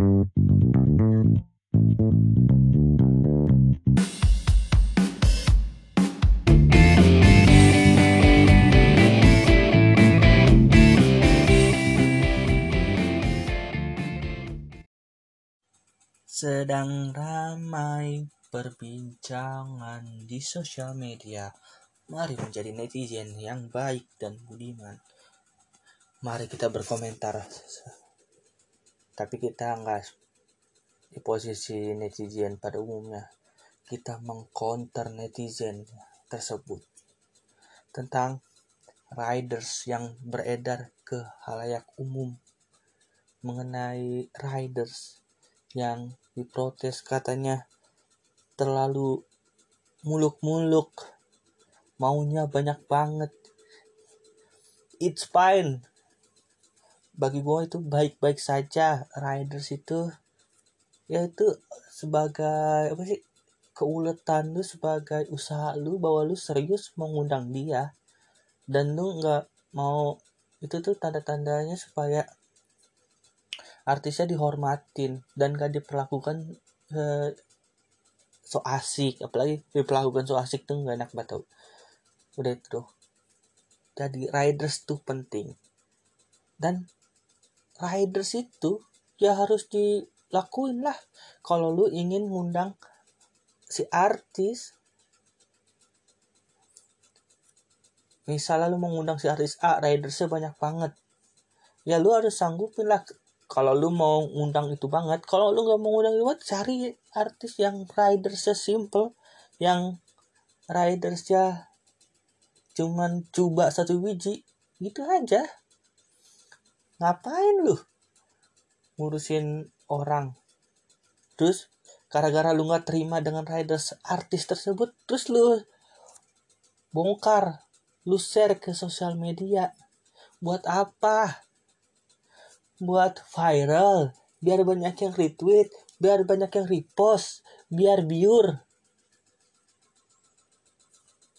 Sedang ramai perbincangan di sosial media. Mari menjadi netizen yang baik dan budiman. Mari kita berkomentar. Tapi kita enggak di posisi netizen pada umumnya. Kita mengcounter netizen tersebut tentang riders yang beredar ke halayak umum mengenai riders yang diprotes katanya terlalu muluk-muluk maunya banyak banget it's fine bagi gue itu baik-baik saja. Riders itu ya itu sebagai apa sih keuletan lu sebagai usaha lu bahwa lu serius mengundang dia. Dan lu nggak mau itu tuh tanda-tandanya supaya artisnya dihormatin dan gak diperlakukan eh, so asik. Apalagi diperlakukan so asik tuh gak enak banget udah itu tuh. Jadi riders tuh penting. Dan riders itu ya harus dilakuin lah. Kalau lu ingin ngundang si artis misalnya lu mengundang si artis A ridersnya banyak banget. Ya lu harus sanggupin lah. Kalau lu mau ngundang itu banget kalau lu nggak mau ngundang itu banget cari artis yang ridersnya simple yang ridersnya cuman coba satu biji gitu aja ngapain lu ngurusin orang? Terus gara-gara lu nggak terima dengan riders artis tersebut terus lu bongkar lu share ke sosial media. Buat apa? Buat viral biar banyak yang retweet biar banyak yang repost biar biur.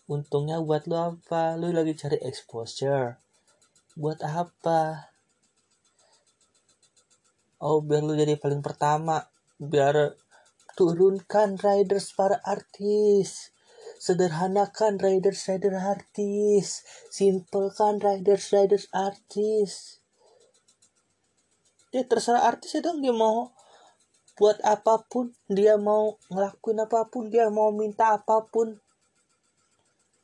Untungnya buat lu apa? Lu lagi cari exposure. Buat apa oh biar lu jadi paling pertama. Biar turunkan riders para artis. Sederhanakan riders riders artis. Simplekan riders riders artis. Dia terserah artis dong dia mau buat apa pun dia mau ngelakuin apa pun dia mau minta apa pun.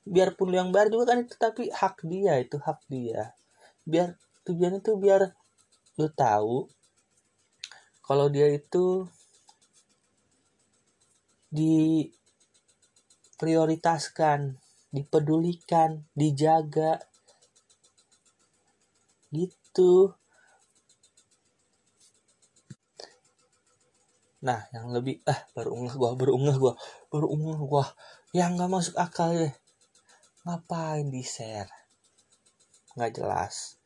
Biarpun yang bayar juga kan itu tapi hak dia itu hak dia. Biar tujuan itu biar lu tahu kalau dia itu diprioritaskan dipedulikan dijaga. Gitu. Nah yang lebih ah baru unggah gua baru unggah gua baru gua. Yang nggak masuk akal deh. Ngapain di share nggak jelas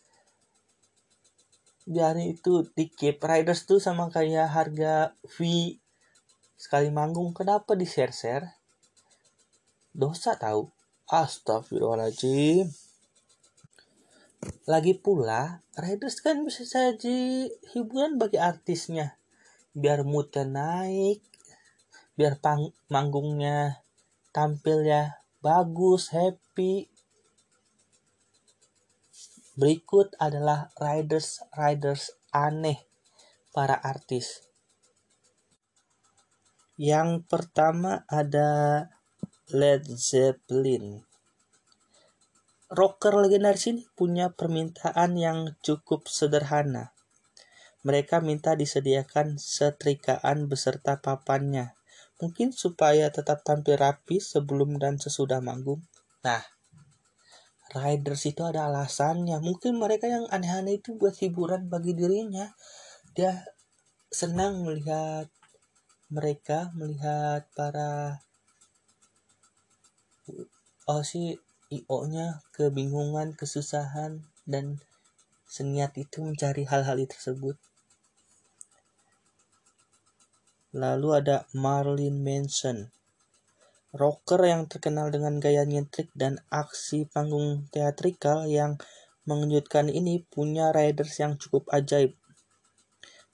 biarin itu dikip riders tuh sama kayak harga fee sekali manggung. Kenapa di share share dosa tahu astagfirullahaladzim. Lagi pula riders kan bisa jadi hiburan bagi artisnya. Biar moodnya naik biar pang manggungnya tampil ya bagus happy berikut adalah riders riders aneh para artis. Yang pertama ada Led Zeppelin. Rocker legendaris ini punya permintaan yang cukup sederhana. Mereka minta disediakan setrikaan beserta papannya, mungkin supaya tetap tampil rapi sebelum dan sesudah manggung. Nah, riders itu ada alasannya. Mungkin mereka yang aneh-aneh itu buat hiburan bagi dirinya. Dia senang melihat mereka, melihat para oh si IO-nya kebingungan, kesusahan, dan seniat itu mencari hal-hal tersebut. Lalu ada Marlin Manson. Rocker yang terkenal dengan gaya nyentrik dan aksi panggung teatrikal yang mengejutkan ini punya riders yang cukup ajaib.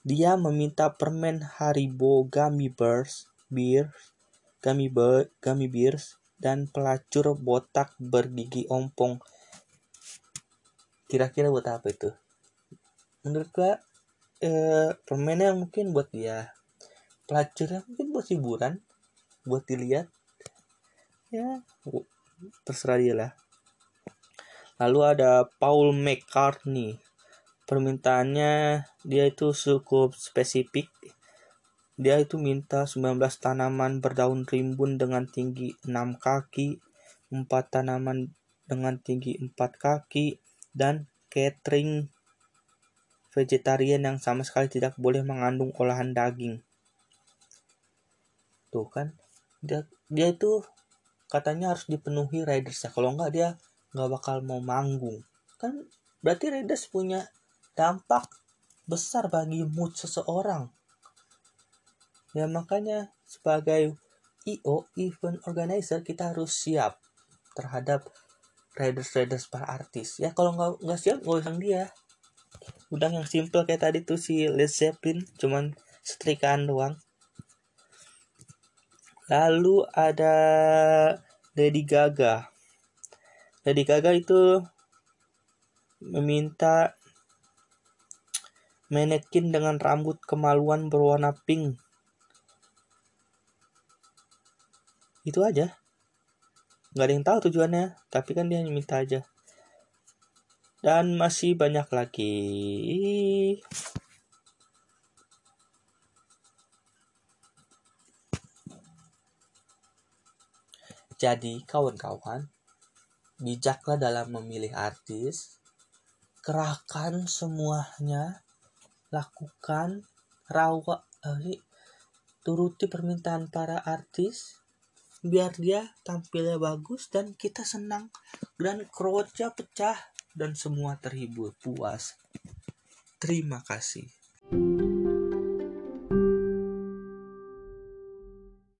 Dia meminta permen Haribo Gummy Bears, Bears, Gummy, Bear, Gummy Bears, dan pelacur botak bergigi ompong. Kira-kira buat apa itu? Menurut gua eh, permennya mungkin buat dia pelacurnya mungkin buat hiburan buat dilihat ya. Terserah dia lah. Lalu ada Paul McCartney. Permintaannya dia itu cukup spesifik. Dia itu minta 19 tanaman berdaun rimbun dengan tinggi 6 kaki 4 tanaman dengan tinggi 4 kaki dan catering vegetarian yang sama sekali tidak boleh mengandung olahan daging. Tuh kan, dia, dia itu katanya harus dipenuhi Raiders ya. Kalau enggak dia nggak bakal mau manggung. Kan berarti Raiders punya dampak besar bagi mood seseorang. Ya makanya sebagai IO event organizer kita harus siap terhadap Raiders Raiders para artis. Ya kalau nggak nggak siap nggak usah dia udang yang simple kayak tadi tuh si Led Zeppelin cuman setrikaan doang lalu ada Lady Gaga. Lady Gaga itu meminta manekin dengan rambut kemaluan berwarna pink. Itu aja. Nggak ada yang tahu tujuannya tapi kan dia minta aja. Dan masih banyak lagi. Jadi kawan-kawan, bijaklah dalam memilih artis, kerahkan semuanya, lakukan rawat, eh, turuti permintaan para artis, biar dia tampilnya bagus dan kita senang dan crowdnya pecah dan semua terhibur puas. Terima kasih.